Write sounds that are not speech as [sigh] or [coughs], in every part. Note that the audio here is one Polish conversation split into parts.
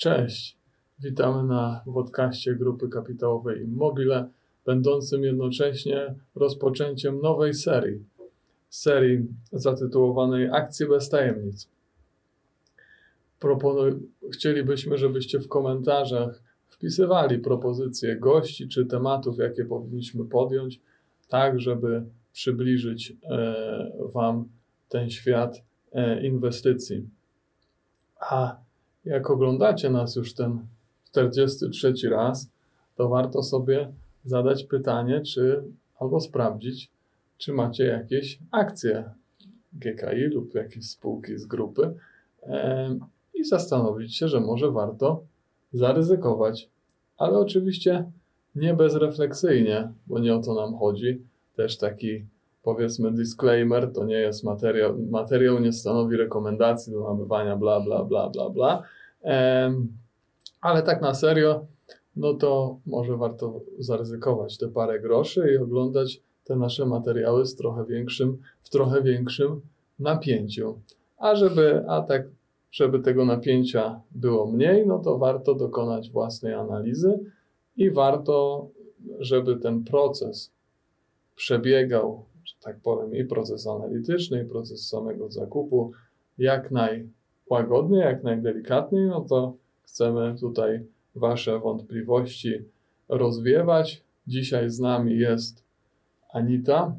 Cześć, witamy na podcaście Grupy Kapitałowej Immobile, będącym jednocześnie rozpoczęciem nowej serii. Serii zatytułowanej Akcje bez tajemnic. Chcielibyśmy, żebyście w komentarzach wpisywali propozycje gości czy tematów, jakie powinniśmy podjąć, tak żeby przybliżyć e, Wam ten świat e, inwestycji. A jak oglądacie nas już ten 43 raz, to warto sobie zadać pytanie, czy albo sprawdzić, czy macie jakieś akcje GKI lub jakieś spółki z grupy e, i zastanowić się, że może warto zaryzykować. Ale oczywiście nie bezrefleksyjnie, bo nie o to nam chodzi. Też taki powiedzmy disclaimer, to nie jest materiał, materiał nie stanowi rekomendacji do nabywania bla, bla, bla, bla, bla. Ale tak na serio, no to może warto zaryzykować te parę groszy i oglądać te nasze materiały z trochę większym, w trochę większym napięciu. A żeby, a tak, żeby tego napięcia było mniej, no to warto dokonać własnej analizy i warto, żeby ten proces przebiegał że tak powiem, i proces analityczny, i proces samego zakupu jak najłagodniej, jak najdelikatniej, no to chcemy tutaj Wasze wątpliwości rozwiewać. Dzisiaj z nami jest Anita.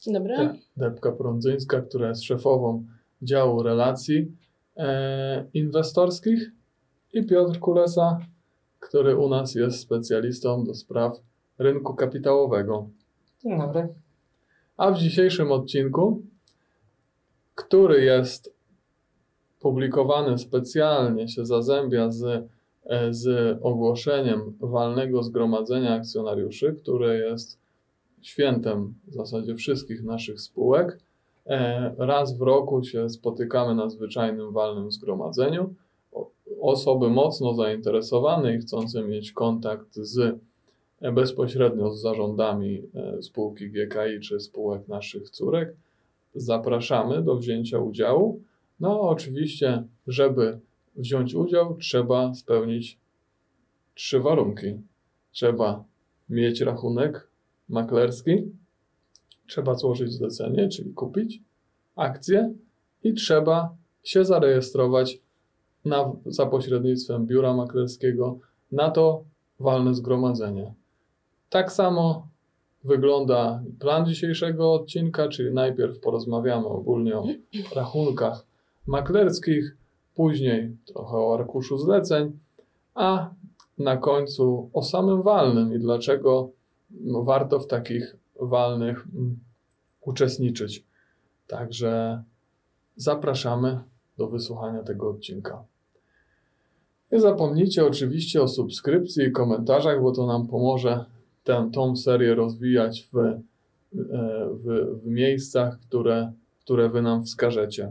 Dzień dobry. Debka-Prądzyńska, która jest szefową działu relacji e, inwestorskich i Piotr Kulesa, który u nas jest specjalistą do spraw rynku kapitałowego. Dzień dobry. A w dzisiejszym odcinku, który jest publikowany specjalnie, się zazębia z, e, z ogłoszeniem walnego zgromadzenia akcjonariuszy, które jest świętem w zasadzie wszystkich naszych spółek. E, raz w roku się spotykamy na zwyczajnym walnym zgromadzeniu. Osoby mocno zainteresowane i chcące mieć kontakt z bezpośrednio z zarządami e, spółki GKI czy spółek naszych córek. Zapraszamy do wzięcia udziału. No, oczywiście, żeby wziąć udział, trzeba spełnić trzy warunki. Trzeba mieć rachunek maklerski, trzeba złożyć zlecenie, czyli kupić akcję i trzeba się zarejestrować na, za pośrednictwem biura maklerskiego na to walne zgromadzenie. Tak samo wygląda plan dzisiejszego odcinka, czyli najpierw porozmawiamy ogólnie o rachunkach maklerskich, później trochę o arkuszu zleceń, a na końcu o samym walnym i dlaczego warto w takich walnych mm, uczestniczyć. Także zapraszamy do wysłuchania tego odcinka. Nie zapomnijcie oczywiście o subskrypcji i komentarzach, bo to nam pomoże tę, tą serię rozwijać w, e, w, w miejscach, które, które Wy nam wskażecie.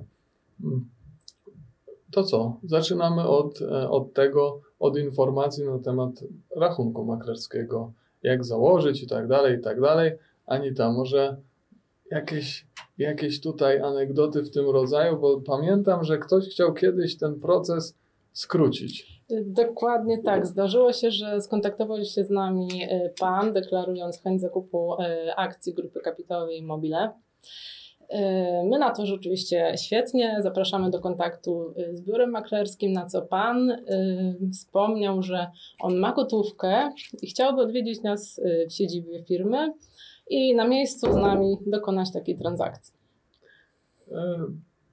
To co? Zaczynamy od, e, od tego, od informacji na temat rachunku maklerskiego, jak założyć i tak dalej, i tak dalej. Anita, może jakieś, jakieś tutaj anegdoty w tym rodzaju, bo pamiętam, że ktoś chciał kiedyś ten proces skrócić. Dokładnie tak. Zdarzyło się, że skontaktował się z nami e, pan, deklarując chęć zakupu e, akcji grupy kapitałowej Mobile. E, my na to rzeczywiście świetnie, zapraszamy do kontaktu z biurem maklerskim, na co pan wspomniał, że on ma gotówkę i chciałby odwiedzić nas w siedzibie firmy i na miejscu z nami dokonać takiej transakcji.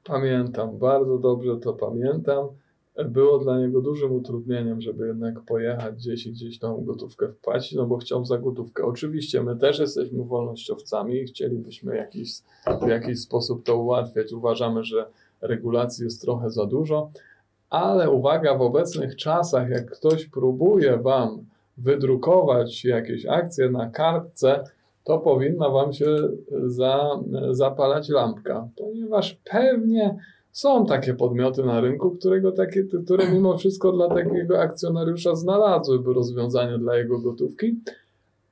Pamiętam, bardzo dobrze to pamiętam było dla niego dużym utrudnieniem, żeby jednak pojechać gdzieś i gdzieś tą gotówkę wpłacić, no bo chciał za gotówkę. Oczywiście my też jesteśmy wolnościowcami i chcielibyśmy jakiś, w jakiś sposób to ułatwiać. Uważamy, że regulacji jest trochę za dużo, ale uwaga, w obecnych czasach, jak ktoś próbuje Wam wydrukować jakieś akcje na kartce, to powinna Wam się za, zapalać lampka, ponieważ pewnie są takie podmioty na rynku, którego takie, które mimo wszystko dla takiego akcjonariusza znalazłyby rozwiązanie dla jego gotówki,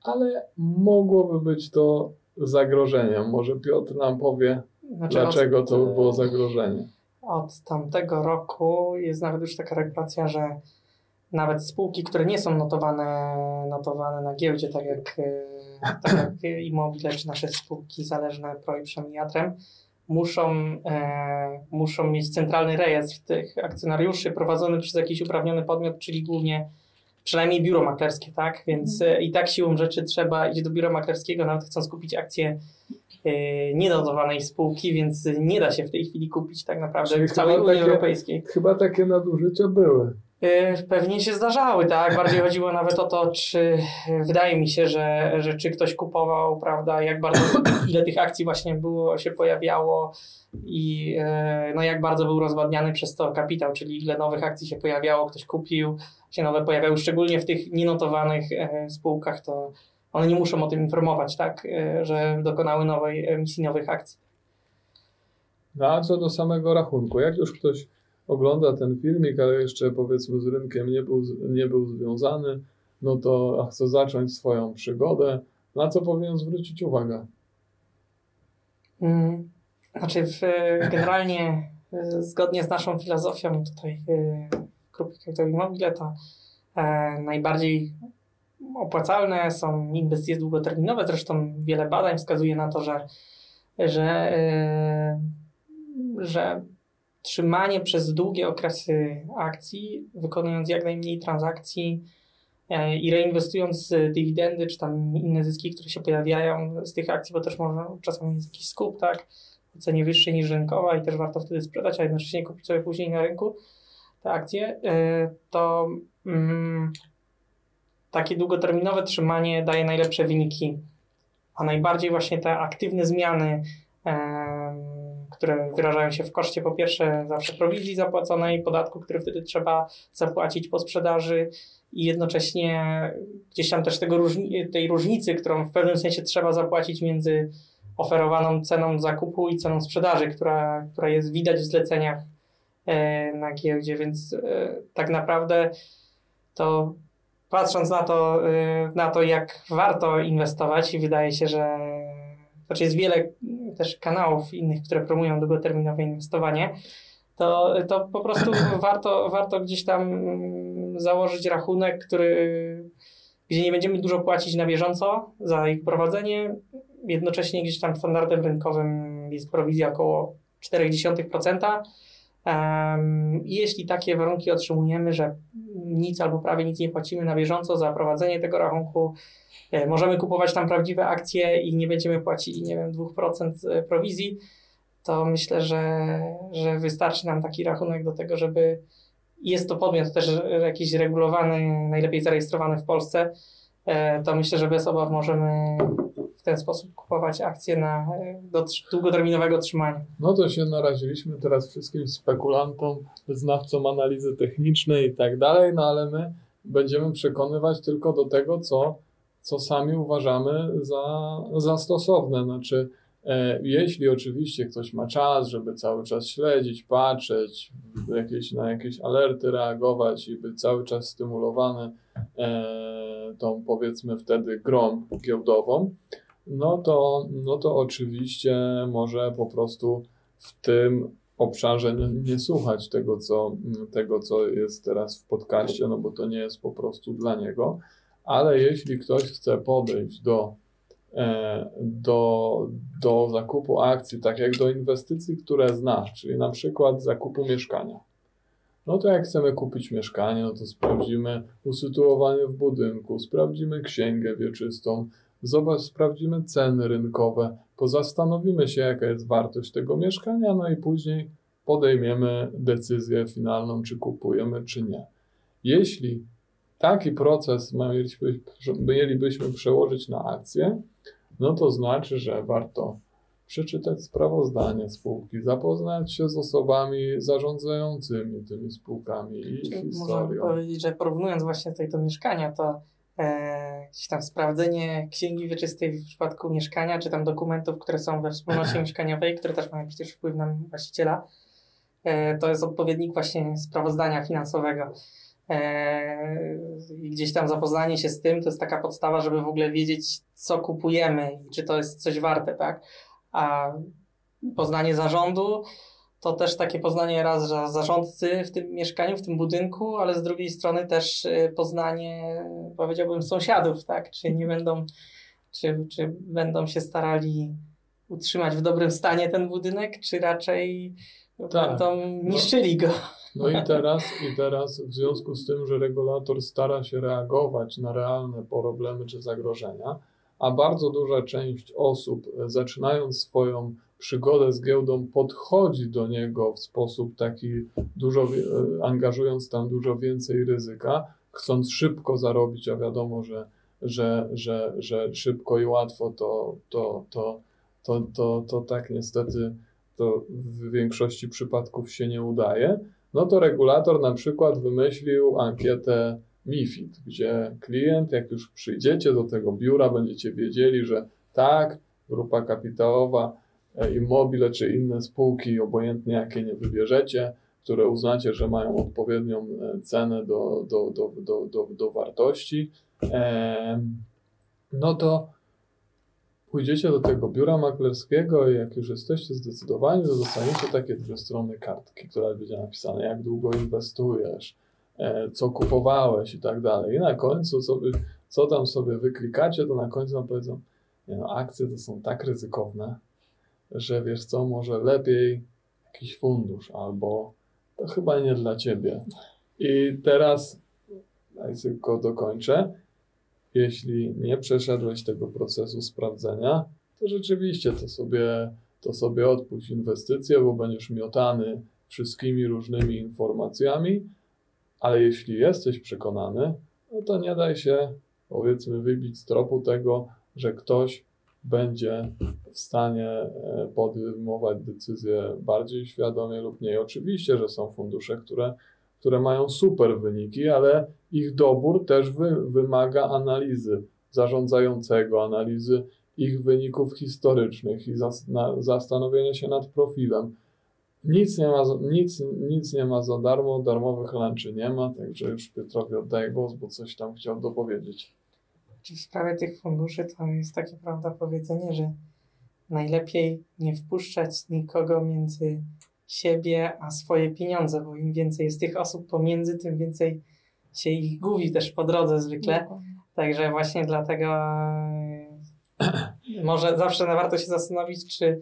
ale mogłoby być to zagrożeniem. Może Piotr nam powie, znaczy dlaczego od, to było zagrożenie. Od tamtego roku jest nawet już taka regulacja, że nawet spółki, które nie są notowane, notowane na giełdzie, tak jak, tak jak [coughs] Immobile czy nasze spółki zależne Proiprzem i Atrem, muszą, e, muszą mieć centralny rejestr tych akcjonariuszy prowadzony przez jakiś uprawniony podmiot, czyli głównie przynajmniej biuro maklerskie, tak? Więc e, i tak siłą rzeczy trzeba iść do biura maklerskiego, nawet chcąc kupić akcje e, nienotowanej spółki, więc nie da się w tej chwili kupić tak naprawdę Czyli w całej Unii takie, Europejskiej. Chyba takie nadużycia były. E, pewnie się zdarzały, tak? Bardziej chodziło nawet o to, czy wydaje mi się, że, że czy ktoś kupował, prawda, jak bardzo, ile tych akcji właśnie było, się pojawiało i e, no jak bardzo był rozwadniany przez to kapitał, czyli ile nowych akcji się pojawiało, ktoś kupił, się nowe pojawiały, szczególnie w tych nienotowanych spółkach, to one nie muszą o tym informować, tak, że dokonały nowej emisji nowych akcji. No a co do samego rachunku, jak już ktoś ogląda ten filmik, ale jeszcze powiedzmy z rynkiem nie był, nie był związany, no to chce zacząć swoją przygodę, na co powinien zwrócić uwagę? Hmm, znaczy, w, generalnie zgodnie z naszą filozofią tutaj e, grupy Mobile, to e, najbardziej opłacalne są inwestycje długoterminowe. Zresztą wiele badań wskazuje na to, że, że, e, że trzymanie przez długie okresy akcji, wykonując jak najmniej transakcji e, i reinwestując dywidendy czy tam inne zyski, które się pojawiają z tych akcji, bo też można czasami mieć jakiś skup, tak, o cenie wyższej niż rynkowa i też warto wtedy sprzedać, a jednocześnie kupić sobie później na rynku te akcje, e, to mm, takie długoterminowe trzymanie daje najlepsze wyniki, a najbardziej właśnie te aktywne zmiany które wyrażają się w koszcie po pierwsze zawsze prowizji zapłaconej, podatku, który wtedy trzeba zapłacić po sprzedaży i jednocześnie gdzieś tam też tego różni tej różnicy, którą w pewnym sensie trzeba zapłacić między oferowaną ceną zakupu i ceną sprzedaży, która, która jest widać w zleceniach e, na giełdzie, więc e, tak naprawdę to patrząc na to, e, na to, jak warto inwestować wydaje się, że znaczy jest wiele też kanałów innych, które promują długoterminowe inwestowanie, to, to po prostu [clears throat] warto, warto gdzieś tam założyć rachunek, który, gdzie nie będziemy dużo płacić na bieżąco za ich prowadzenie. Jednocześnie gdzieś tam standardem rynkowym jest prowizja około 0,4%. Um, jeśli takie warunki otrzymujemy, że nic albo prawie nic nie płacimy na bieżąco za prowadzenie tego rachunku, E, możemy kupować tam prawdziwe akcje i nie będziemy płacili, nie wiem, 2% e, prowizji, to myślę, że, że wystarczy nam taki rachunek do tego, żeby jest to podmiot też jakiś regulowany, najlepiej zarejestrowany w Polsce, e, to myślę, że bez obaw możemy w ten sposób kupować akcje na, do długoterminowego trzymania. No to się naraziliśmy teraz wszystkim spekulantom, znawcom analizy technicznej i tak dalej, no ale my będziemy przekonywać tylko do tego, co co sami uważamy za, za stosowne. Znaczy, e, jeśli oczywiście ktoś ma czas, żeby cały czas śledzić, patrzeć, jakieś, na jakieś alerty reagować i być cały czas stymulowany e, tą powiedzmy wtedy grą giełdową, no to, no to oczywiście może po prostu w tym obszarze nie, nie, słuchać tego co, tego, co jest teraz w podcaście, no bo to nie jest po prostu dla niego. Ale jeśli ktoś chce podejść do, e, do, do zakupu akcji, tak jak do inwestycji, które zna, czyli na przykład zakupu mieszkania, no to jak chcemy kupić mieszkanie, no to sprawdzimy usytuowanie w budynku, sprawdzimy księgę wieczystą, zobacz, sprawdzimy ceny rynkowe, pozastanowimy się, jaka jest wartość tego mieszkania, no i później podejmiemy decyzję finalną, czy kupujemy, czy nie. Jeśli taki proces mielibyśmy, przełożyć na akcję, no to znaczy, że warto przeczytać sprawozdanie spółki, zapoznać się z osobami zarządzającymi tymi spółkami i Czyli historią. Można powiedzieć, że porównując właśnie tutaj do mieszkania, to e, gdzieś tam sprawdzenie księgi wieczystej w przypadku mieszkania, czy tam dokumentów, które są we wspólnocie [clears throat] mieszkaniowej, które też mają przecież wpływ na właściciela, e, to jest odpowiednik właśnie sprawozdania finansowego. Eee, i gdzieś tam zapoznanie się z tym to jest taka podstawa, żeby w ogóle wiedzieć, co kupujemy i czy to jest coś warte, tak? A poznanie zarządu to też takie poznanie raz że zarządcy w tym mieszkaniu, w tym budynku, ale z drugiej strony też y, poznanie, powiedziałbym, sąsiadów, tak? Czy nie będą, czy, czy będą się starali utrzymać w dobrym stanie ten budynek, czy raczej tak. będą no. niszczyli go. No i teraz, i teraz w związku z tym, że regulator stara się reagować na realne problemy czy zagrożenia, a bardzo duża część osób, e, zaczynając swoją przygodę z giełdą, podchodzi do niego w sposób taki dużo, angażując tam dużo więcej ryzyka, chcąc szybko zarobić, a wiadomo, że, że, że, że szybko i łatwo to, to, to, to, to, to tak niestety to w większości przypadków się nie udaje, no to regulator na przykład wymyślił ankietę MIFID, gdzie klient, jak już przyjdziecie do tego biura, będziecie wiedzieli, że tak, grupa kapitałowa, Immobile czy inne spółki, obojętnie jakie nie wybierzecie, które uznacie, że mają odpowiednią e, cenę do, do, do, do, do, do wartości, no to pójdziecie do tego biura maklerskiego i jak już jesteście zdecydowani, to dostaniecie takie dwie strony kartki, która będzie napisane, jak długo inwestujesz, e, co kupowałeś i tak dalej. I na końcu sobie, co tam sobie wyklikacie, to na końcu wam powiedzą, nie no, akcje to są tak ryzykowne, że wiesz co, może lepiej jakiś fundusz albo to chyba nie dla ciebie. I teraz, daj tylko dokończę, jeśli nie przeszedłeś tego procesu sprawdzenia, to rzeczywiście to sobie, to sobie odpuść inwestycje, bo będziesz miotany wszystkimi różnymi informacjami, ale jeśli jesteś przekonany, no to nie daj się, powiedzmy, wybić z tropu tego, że ktoś będzie w stanie e, podejmować decyzje bardziej świadomie lub nie. oczywiście, że są fundusze, które które mają super wyniki, ale ich dobór też wy, wymaga analizy zarządzającego, analizy ich wyników historycznych i zas, na, zastanowienia się nad profilem. Nic nie, ma, nic, nic nie ma za darmo, darmowych lunchy nie ma, także już Piotrowi oddaję głos, bo coś tam chciał dopowiedzieć. W sprawie tych funduszy to jest takie prawda powiedzenie, że najlepiej nie wpuszczać nikogo między siebie, a swoje pieniądze, bo im więcej jest tych osób pomiędzy, tym więcej się ich gubi też po drodze zwykle. Także właśnie dlatego e, może zawsze warto się zastanowić, czy,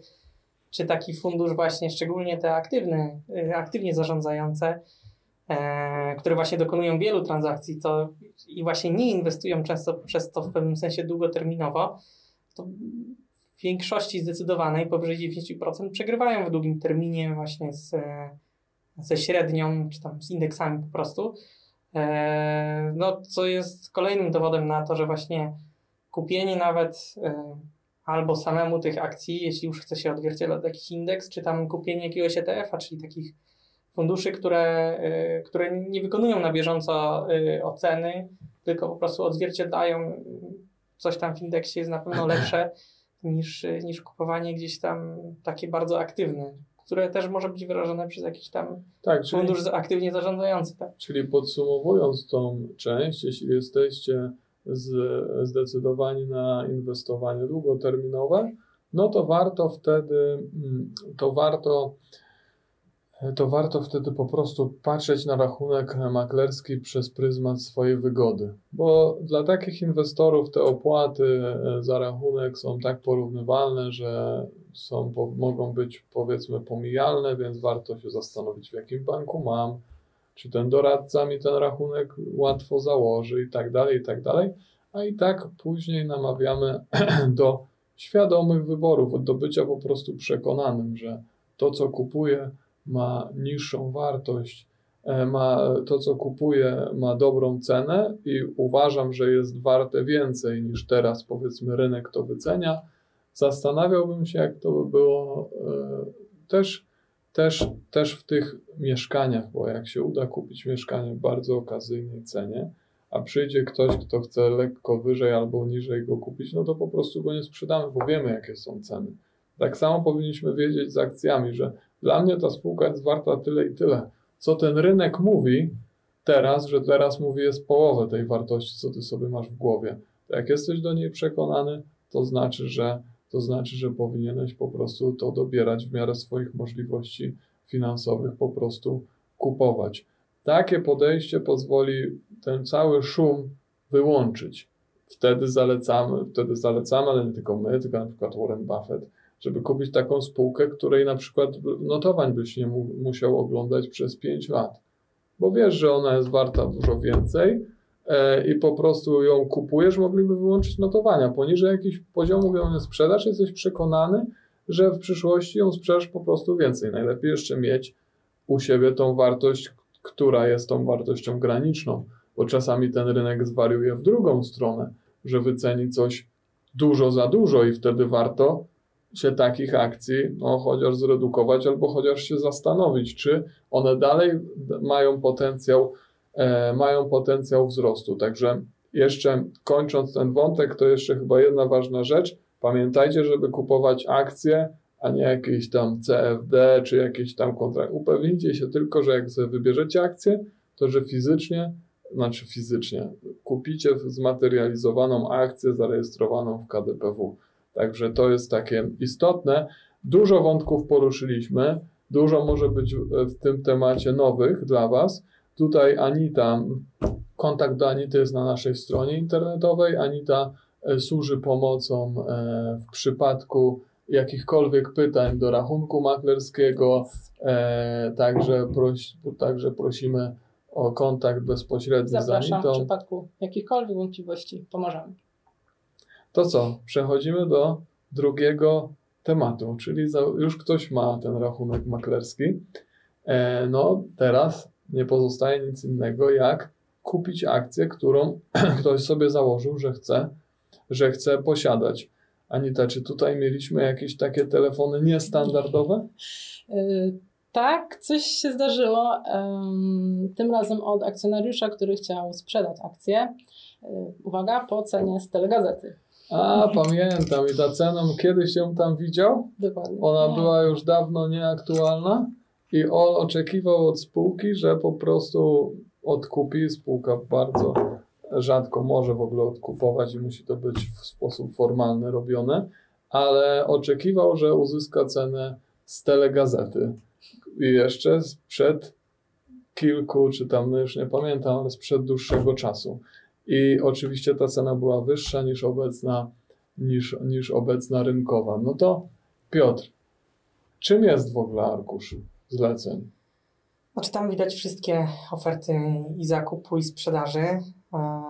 czy taki fundusz właśnie, szczególnie te aktywne, e, aktywnie zarządzające, e, które właśnie dokonują wielu transakcji to i właśnie nie inwestują często przez to w pewnym sensie długoterminowo, to w większości zdecydowanej, powyżej 90%, przegrywają w długim terminie właśnie z, ze średnią, czy tam z indeksami po prostu. E, no, co jest kolejnym dowodem na to, że właśnie kupienie nawet e, albo samemu tych akcji, jeśli już chce się odzwierciedlać jakiś indeks, czy tam kupienie jakiegoś ETF-a, czyli takich funduszy, które, e, które nie wykonują na bieżąco oceny, tylko po prostu odzwierciedlają coś tam w indeksie jest na pewno [laughs] lepsze niż, niż kupowanie gdzieś tam takie bardzo aktywne, które też może być wyrażone przez jakiś tam tak, czyli, fundusz aktywnie zarządzający. Tak? Czyli podsumowując tą część, jeśli jesteście z, zdecydowani na inwestowanie długoterminowe, no to warto wtedy, mm, to warto to warto wtedy po prostu patrzeć na rachunek maklerski przez pryzmat swojej wygody. Bo dla takich inwestorów te opłaty e, za rachunek są tak porównywalne, że są, mogą być powiedzmy pomijalne, więc warto się zastanowić, w jakim banku mam, czy ten doradca mi ten rachunek łatwo założy i tak dalej, i tak dalej. A i tak później namawiamy [clears throat] do świadomych wyborów, do bycia po prostu przekonanym, że to, co kupuję, ma niższą wartość, e, ma to, co kupuje, ma dobrą cenę i uważam, że jest warte więcej niż teraz, powiedzmy, rynek to wycenia, zastanawiałbym się, jak to by było e, też, też, też w tych mieszkaniach, bo jak się uda kupić mieszkanie w bardzo okazyjnej cenie, a przyjdzie ktoś, kto chce lekko wyżej albo niżej go kupić, no to po prostu go nie sprzedamy, bo wiemy, jakie są ceny. Tak samo powinniśmy wiedzieć z akcjami, że dla mnie ta spółka jest warta tyle i tyle. Co ten rynek mówi teraz, że teraz mówi jest połowę tej wartości, co ty sobie masz w głowie. To jak jesteś do niej przekonany, to znaczy, że to znaczy, że powinieneś po prostu to dobierać w miarę swoich możliwości finansowych po prostu kupować. Takie podejście pozwoli ten cały szum wyłączyć. Wtedy zalecamy, wtedy zalecamy, ale nie tylko my, tylko na przykład Warren Buffett, żeby kupić taką spółkę, której na przykład notowań byś nie mu, musiał oglądać przez 5 lat. Bo wiesz, że ona jest warta dużo więcej e, i po prostu ją kupujesz, mogliby wyłączyć notowania. Poniżej jakichś poziomów ją nie sprzedasz, jesteś przekonany, że w przyszłości ją sprzedasz po prostu więcej. Najlepiej jeszcze mieć u siebie tą wartość, która jest tą wartością graniczną, bo czasami ten rynek zwariuje w drugą stronę, że wyceni coś dużo za dużo i wtedy warto się takich akcji no, chociaż zredukować albo chociaż się zastanowić, czy one dalej mają potencjał, e, mają potencjał wzrostu. Także jeszcze kończąc ten wątek, to jeszcze chyba jedna ważna rzecz. Pamiętajcie, żeby kupować akcje, a nie jakieś tam CFD czy jakieś tam kontrakty. Upewnijcie się tylko, że jak wybierzecie akcję, to że fizycznie, znaczy fizycznie, kupicie zmaterializowaną akcję zarejestrowaną w KDPW. Także to jest takie istotne. Dużo wątków poruszyliśmy, dużo może być w tym temacie nowych dla Was. Tutaj Anita, kontakt do Anity jest na naszej stronie internetowej. Anita e, służy pomocą e, w przypadku jakichkolwiek pytań do rachunku maklerskiego. E, także, proś, także prosimy o kontakt bezpośredni Zapraszam z Anitą. w przypadku jakichkolwiek wątpliwości. Pomożemy. To co? Przechodzimy do drugiego tematu, czyli za, już ktoś ma ten rachunek maklerski. E, no teraz nie pozostaje nic innego jak kupić akcję, którą [clears throat] ktoś sobie założył, że chce, że chce posiadać. Anita, czy tutaj mieliśmy jakieś takie telefony niestandardowe? Yy, tak, coś się zdarzyło. Ym, tym razem od akcjonariusza, który chciał sprzedać akcję. Yy, uwaga, po cenie z telegazety. A, pamiętam i ta cena, kiedyś ją tam widział? Dokładnie. Ona Nie. była już dawno nieaktualna i on oczekiwał od spółki, że po prostu odkupi. Spółka bardzo rzadko może w ogóle odkupować i musi to być w sposób formalny robione, ale oczekiwał, że uzyska cenę z telegazety. I jeszcze sprzed kilku, czy tam no już nie pamiętam, ale sprzed dłuższego czasu. I oczywiście ta cena była wyższa niż obecna, niż, niż obecna rynkowa. No to Piotr, czym jest w ogóle arkusz zleceń? Znaczy tam widać wszystkie oferty i zakupu i sprzedaży. E,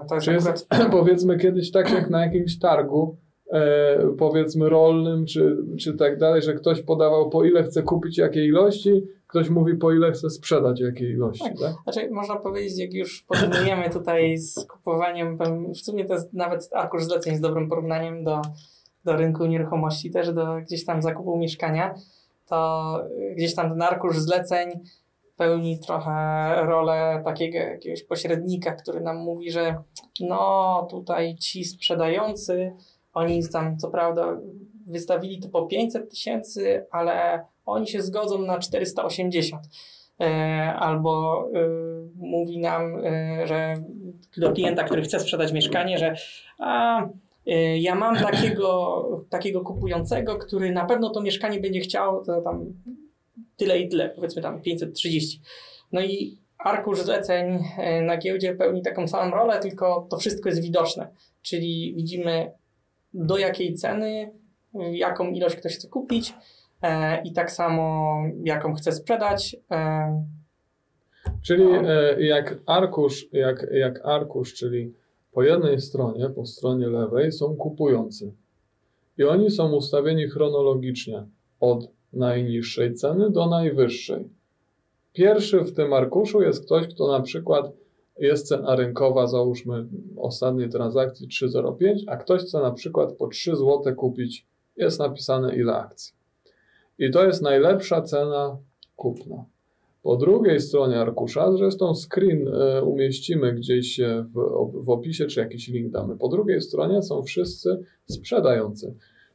To jest Czy jest, akurat [clears throat] powiedzmy kiedyś tak jak na jakimś targu, e, powiedzmy rolnym, czy, czy tak dalej, że ktoś podawał po ile chce kupić jakiej ilości, ktoś mówi po ile chce sprzedać jakiej ilości, Tak. tak? Znaczy, można powiedzieć, jak już porównujemy tutaj z kupowaniem, w sumie to jest nawet arkusz zleceń z dobrym porównaniem do, do rynku nieruchomości, też do gdzieś tam zakupu mieszkania, to gdzieś tam ten arkusz zleceń pełni trochę rolę takiego jakiegoś pośrednika, który nam mówi, że no tutaj ci sprzedający, oni tam co prawda wystawili to po 500 tysięcy, ale oni się zgodzą na 480 e, albo y, mówi nam, y, że do klienta, który chce sprzedać mieszkanie, że a, ja mam takiego, takiego kupującego, który na pewno to mieszkanie będzie chciał, to tam tyle i tyle, powiedzmy tam 530. No i arkusz zleceń na giełdzie pełni taką samą rolę, tylko to wszystko jest widoczne, czyli widzimy do jakiej ceny, jaką ilość ktoś chce kupić, e, i tak samo jaką chce sprzedać. E, Czyli No. e, jak arkusz, jak, jak arkusz, czyli po jednej stronie, po stronie lewej są kupujący. I oni są ustawieni chronologicznie od najniższej ceny do najwyższej. Pierwszy w tym arkuszu jest ktoś, kto na przykład jest cena rynkowa, załóżmy ostatniej transakcji 3,05, a ktoś chce na przykład po 3 zł kupić, jest napisane ile akcji. I to jest najlepsza cena kupna. Po drugiej stronie arkusza, zresztą screen e, umieścimy gdzieś w, w opisie, czy jakiś link damy. Po drugiej stronie są wszyscy sprzedający,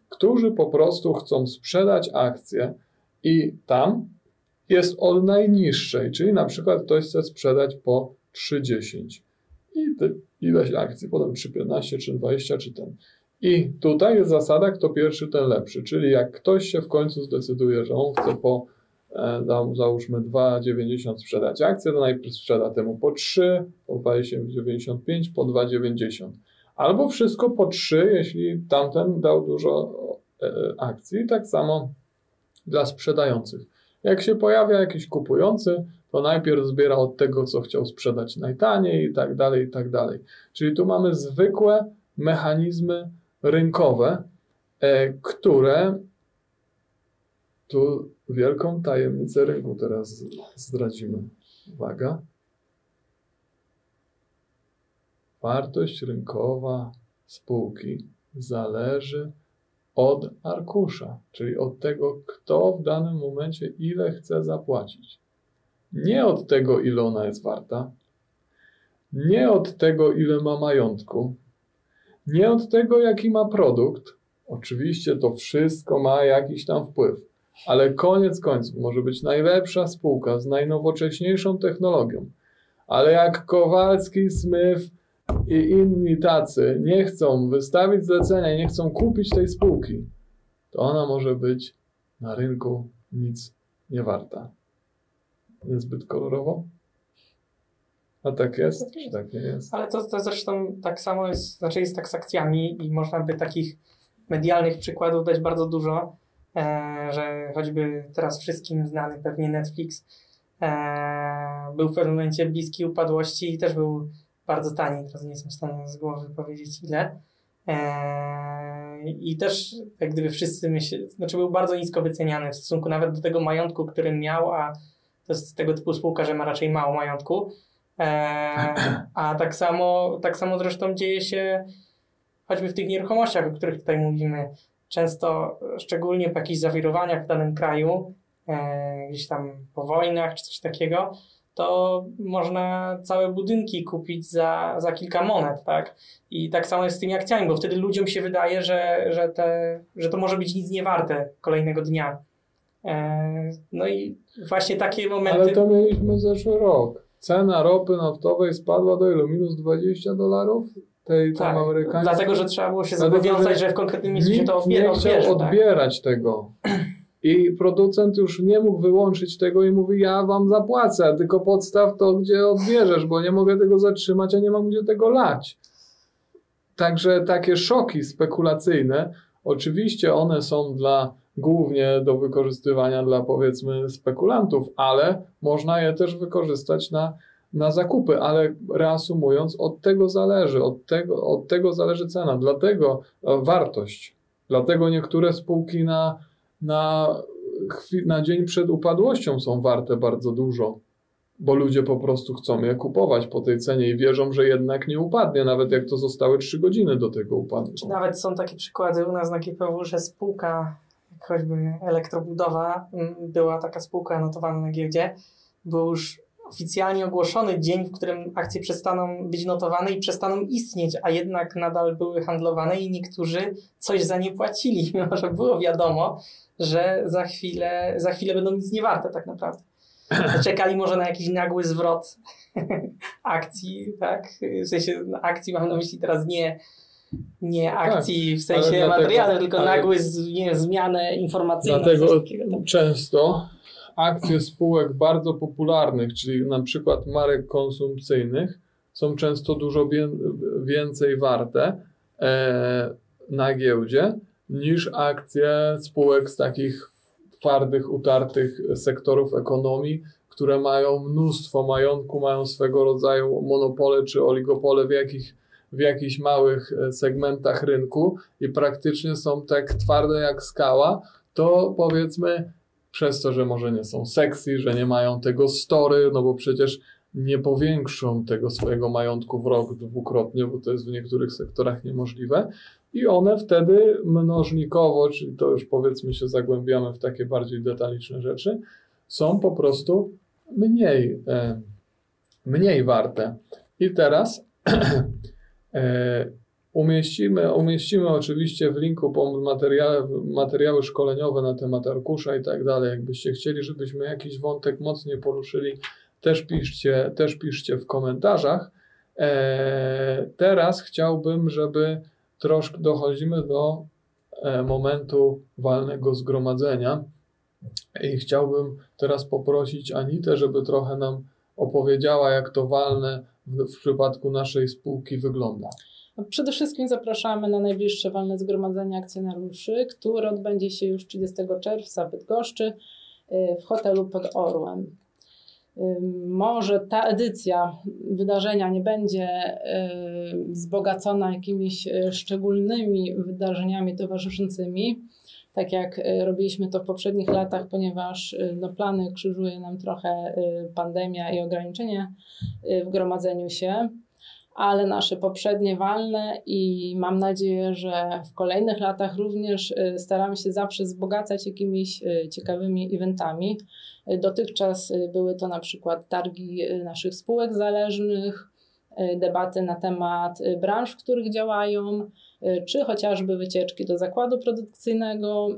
którzy po prostu chcą sprzedać akcję i tam jest od najniższej, czyli na przykład ktoś chce sprzedać po 3,10 i te, ileś akcji, potem 3,15 czy 20 czy ten. I tutaj jest zasada, kto pierwszy, ten lepszy, czyli jak ktoś się w końcu zdecyduje, że on chce po e, załóżmy 2,90 sprzedać akcję, to najpierw sprzeda temu po 3, po 2,95, po 2,90. Albo wszystko po 3, jeśli tamten dał dużo e, akcji. Tak samo dla sprzedających. Jak się pojawia jakiś kupujący, to najpierw zbiera od tego, co chciał sprzedać najtaniej i tak dalej, i tak dalej. Czyli tu mamy zwykłe mechanizmy rynkowe, e, które tu wielką tajemnicę rynku teraz zdradzimy. Uwaga. Wartość rynkowa spółki zależy od arkusza, czyli od tego, kto w danym momencie ile chce zapłacić. Nie od tego, ile ona jest warta, nie od tego, ile ma majątku, nie od tego, jaki ma produkt. Oczywiście to wszystko ma jakiś tam wpływ, ale koniec końców może być najlepsza spółka z najnowocześniejszą technologią, ale jak Kowalski, Smith, i inni tacy nie chcą wystawić zlecenia i nie chcą kupić tej spółki, to ona może być na rynku nic nie warta. Niezbyt kolorowo? A tak jest? Czy tak nie jest? Ale to, to zresztą tak samo jest, znaczy jest tak z akcjami i można by takich medialnych przykładów dać bardzo dużo, e, że choćby teraz wszystkim znany pewnie Netflix e, był w pewnym momencie bliski upadłości i też był bardzo tani, teraz nie jestem w stanie z głowy powiedzieć ile. Eee, I też jak gdyby wszyscy myśleli, znaczy był bardzo nisko wyceniany w stosunku nawet do tego majątku, który miał, a to jest tego typu spółka, że ma raczej mało majątku. Eee, [clears throat] a tak samo, tak samo zresztą dzieje się choćby w tych nieruchomościach, o których tutaj mówimy. Często, szczególnie po jakichś zawirowaniach w danym kraju, e, gdzieś tam po wojnach czy coś takiego, to można całe budynki kupić za, za kilka monet, tak? I tak samo jest z tymi akcjami, bo wtedy ludziom się wydaje, że, że, te, że to może być nic nie warte kolejnego dnia. E, no i właśnie takie momenty... Ale to mieliśmy zeszły rok. Cena ropy naftowej spadła do ilu? Minus 20 dolarów? Tej tak, tam amerykańskiej? Dlatego, że trzeba było się zobowiązać, że w konkretnym miejscu się to odbiera. nie chciał tak? odbierać tak? tego. I producent już nie mógł wyłączyć tego i mówi, ja wam zapłacę, tylko podstaw to, gdzie odbierzesz, bo nie mogę tego zatrzymać, a nie mam gdzie tego lać. Także takie szoki spekulacyjne, oczywiście one są dla głównie do wykorzystywania dla powiedzmy spekulantów, ale można je też wykorzystać na, na zakupy, ale reasumując, od tego zależy, od tego, od tego zależy cena, dlatego e, wartość. Dlatego niektóre spółki na na, na dzień przed upadłością są warte bardzo dużo, bo ludzie po prostu chcą je kupować po tej cenie i wierzą, że jednak nie upadnie, nawet jak to zostały 3 godziny do tego upadku. Nawet są takie przykłady u nas na GPW, że spółka, choćby elektrobudowa, była taka spółka notowana na giełdzie, był już oficjalnie ogłoszony dzień, w którym akcje przestaną być notowane i przestaną istnieć, a jednak nadal były handlowane i niektórzy coś za nie płacili, [laughs] mimo że było wiadomo, że za chwilę, za chwilę będą nic nie warte tak naprawdę. Czekali może na jakiś nagły zwrot [laughs] akcji, tak? W sensie akcji mam na myśli teraz nie, nie tak, akcji tak, w sensie materialnym, tylko ale, nagły nie, zmianę informacyjną. Dlatego często akcje spółek bardzo popularnych, czyli na przykład marek konsumpcyjnych, są często dużo więcej warte e, na giełdzie niż akcje spółek z takich twardych, utartych sektorów ekonomii, które mają mnóstwo majątku, mają swego rodzaju monopole czy oligopole w jakich, w jakichś małych e, segmentach rynku i praktycznie są tak twarde jak skała, to powiedzmy przez to, że może nie są sexy, że nie mają tego story, no bo przecież nie powiększą tego swojego majątku w rok dwukrotnie, bo to jest w niektórych sektorach niemożliwe. I one wtedy mnożnikowo, czyli to już powiedzmy się zagłębiamy w takie bardziej detaliczne rzeczy, są po prostu mniej, e, mniej warte. I teraz [clears throat] Umieścimy, umieścimy oczywiście w linku materiały szkoleniowe na temat arkusza i tak dalej. Jakbyście chcieli, żebyśmy jakiś wątek mocniej poruszyli, też piszcie, też piszcie w komentarzach. E, teraz chciałbym, żeby troszkę dochodzimy do e, momentu walnego zgromadzenia. I chciałbym teraz poprosić Anitę, żeby trochę nam opowiedziała, jak to walne w, w przypadku naszej spółki wygląda. Przede wszystkim zapraszamy na najbliższe walne zgromadzenie akcjonariuszy, które odbędzie się już 30 czerwca w Bydgoszczy y, w hotelu pod Orłem. Y, może ta edycja wydarzenia nie będzie y, wzbogacona jakimiś szczególnymi wydarzeniami towarzyszącymi, tak jak robiliśmy to w poprzednich latach, ponieważ no, plany krzyżuje nam trochę pandemia i ograniczenia w gromadzeniu się ale nasze poprzednie walne i mam nadzieję, że w kolejnych latach również y, staramy się zawsze wzbogacać jakimiś y, ciekawymi eventami. Y, dotychczas były to na przykład targi naszych spółek zależnych, debaty na temat branż, w których działają, czy chociażby wycieczki do zakładu produkcyjnego,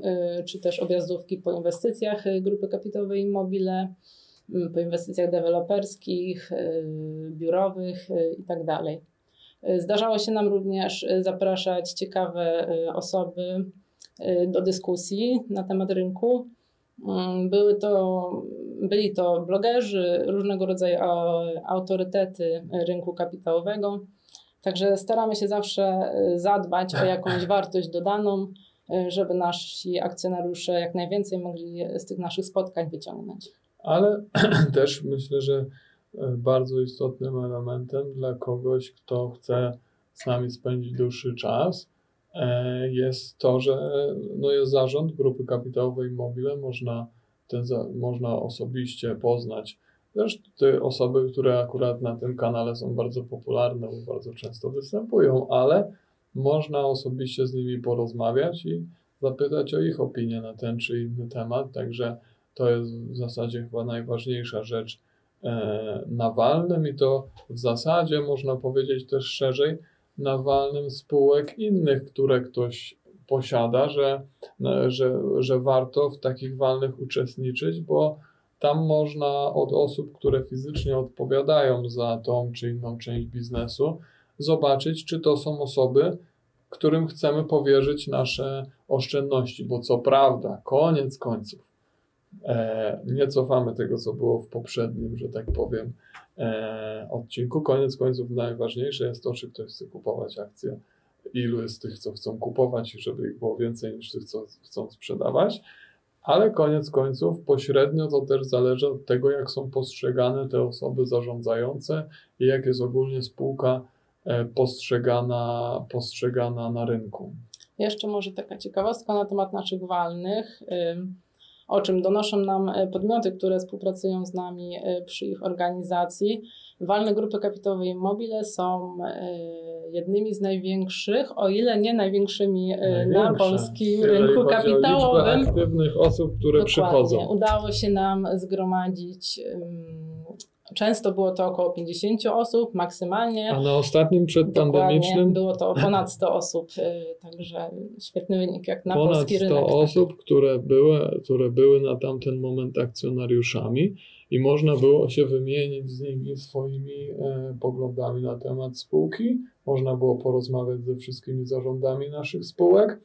czy też objazdówki po inwestycjach grupy kapitałowej Immobile po inwestycjach deweloperskich, biurowych itd. Tak zdarzało się nam również zapraszać ciekawe osoby do dyskusji na temat rynku. Mm, były to, byli to blogerzy, różnego rodzaju autorytety rynku kapitałowego. Także staramy się zawsze zadbać o jakąś [laughs] wartość dodaną, żeby nasi akcjonariusze jak najwięcej mogli z tych naszych spotkań wyciągnąć. Ale [clears throat] też myślę, że e, bardzo istotnym elementem dla kogoś, kto chce z nami spędzić dłuższy czas, jest to, że no jest zarząd grupy kapitałowej Mobile, można, ten, można osobiście poznać też te osoby, które akurat na tym kanale są bardzo popularne, bo bardzo często występują, ale można osobiście z nimi porozmawiać i zapytać o ich opinię na ten czy inny temat, także to jest w zasadzie chyba najważniejsza rzecz e, na walnym i to w zasadzie można powiedzieć też szerzej na walnym spółek innych, które ktoś posiada, że, że, że warto w takich walnych uczestniczyć, bo tam można od osób, które fizycznie odpowiadają za tą czy inną część biznesu, zobaczyć, czy to są osoby, którym chcemy powierzyć nasze oszczędności, bo co prawda, koniec końców, E, nie cofamy tego, co było w poprzednim, że tak powiem, e, odcinku. Koniec końców najważniejsze jest to, czy ktoś chce kupować akcje, ilu jest tych, co chcą kupować i żeby ich było więcej niż tych, co chcą sprzedawać. Ale koniec końców pośrednio to też zależy od tego, jak są postrzegane te osoby zarządzające i jak jest ogólnie spółka e, postrzegana, postrzegana na rynku. Jeszcze może taka ciekawostka na temat naszych walnych o czym donoszą nam e, podmioty, które współpracują z nami e, przy ich organizacji. Walne grupy kapitałowe Immobile są jednymi z największych, o ile nie największymi na polskim rynku kapitałowym. aktywnych osób, które Dokładnie. przychodzą. Udało się nam zgromadzić Często było to około 50 osób maksymalnie. A na ostatnim przedpandemicznym? Było to ponad 100 osób, y, także świetny wynik jak na ponad polski rynek. Ponad 100 osób, które były, które były na tamten moment akcjonariuszami i można było się wymienić z nimi swoimi e, poglądami na temat spółki. Można było porozmawiać ze wszystkimi zarządami naszych spółek.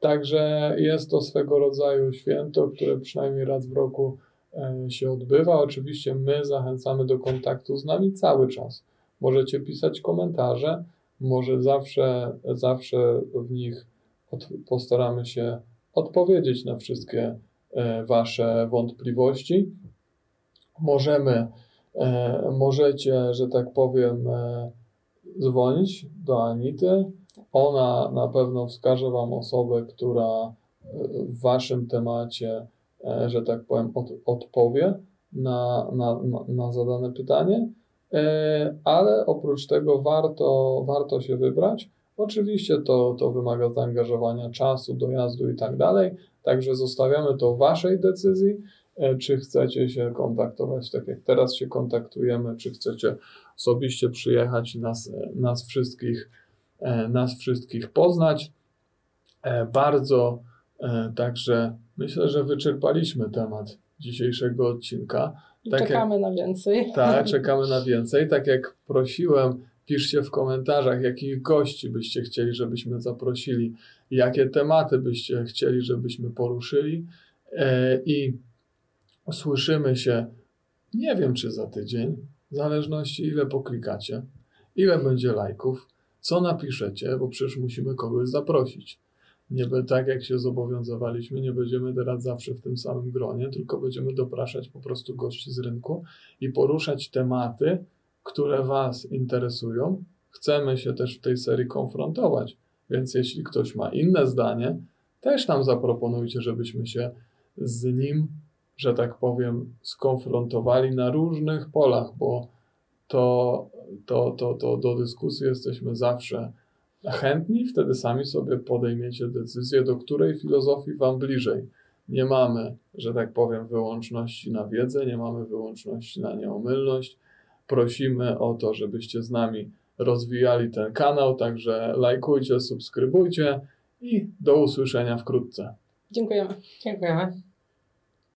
Także jest to swego rodzaju święto, które przynajmniej raz w roku E, się odbywa. Oczywiście my zachęcamy do kontaktu z nami cały czas. Możecie pisać komentarze, może zawsze, zawsze w nich od, postaramy się odpowiedzieć na wszystkie e, Wasze wątpliwości. Możemy, e, możecie, że tak powiem, dzwonić do Anity. Ona na pewno wskaże Wam osobę, która w Waszym temacie E, że tak powiem, od, odpowie na, na, na zadane pytanie, e, ale oprócz tego warto, warto się wybrać. Oczywiście to, to wymaga zaangażowania czasu, dojazdu i tak dalej, także zostawiamy to Waszej decyzji, e, czy chcecie się kontaktować tak jak teraz się kontaktujemy, czy chcecie osobiście przyjechać nas, nas, wszystkich, nas wszystkich poznać. Bardzo także Myślę, że wyczerpaliśmy temat dzisiejszego odcinka. Tak czekamy jak, na więcej. Tak, [laughs] czekamy na więcej. Tak jak prosiłem, piszcie w komentarzach, jakich gości byście chcieli, żebyśmy zaprosili, jakie tematy byście chcieli, żebyśmy poruszyli. E, I słyszymy się, nie wiem czy za tydzień, w zależności ile poklikacie, ile będzie lajków, co napiszecie, bo przecież musimy kogoś zaprosić. Nie tak jak się zobowiązywaliśmy, nie będziemy teraz zawsze w tym samym gronie, tylko będziemy dopraszać po prostu gości z rynku i poruszać tematy, które Was interesują. Chcemy się też w tej serii konfrontować, więc jeśli ktoś ma inne zdanie, też nam zaproponujcie, żebyśmy się z nim, że tak powiem, skonfrontowali na różnych polach, bo to, to, to, to do dyskusji jesteśmy zawsze chętni, wtedy sami sobie podejmiecie decyzję, do której filozofii Wam bliżej. Nie mamy, że tak powiem, wyłączności na wiedzę, nie mamy wyłączności na nieomylność. Prosimy o to, żebyście z nami rozwijali ten kanał, także lajkujcie, subskrybujcie i do usłyszenia wkrótce. Dziękujemy. Dziękujemy.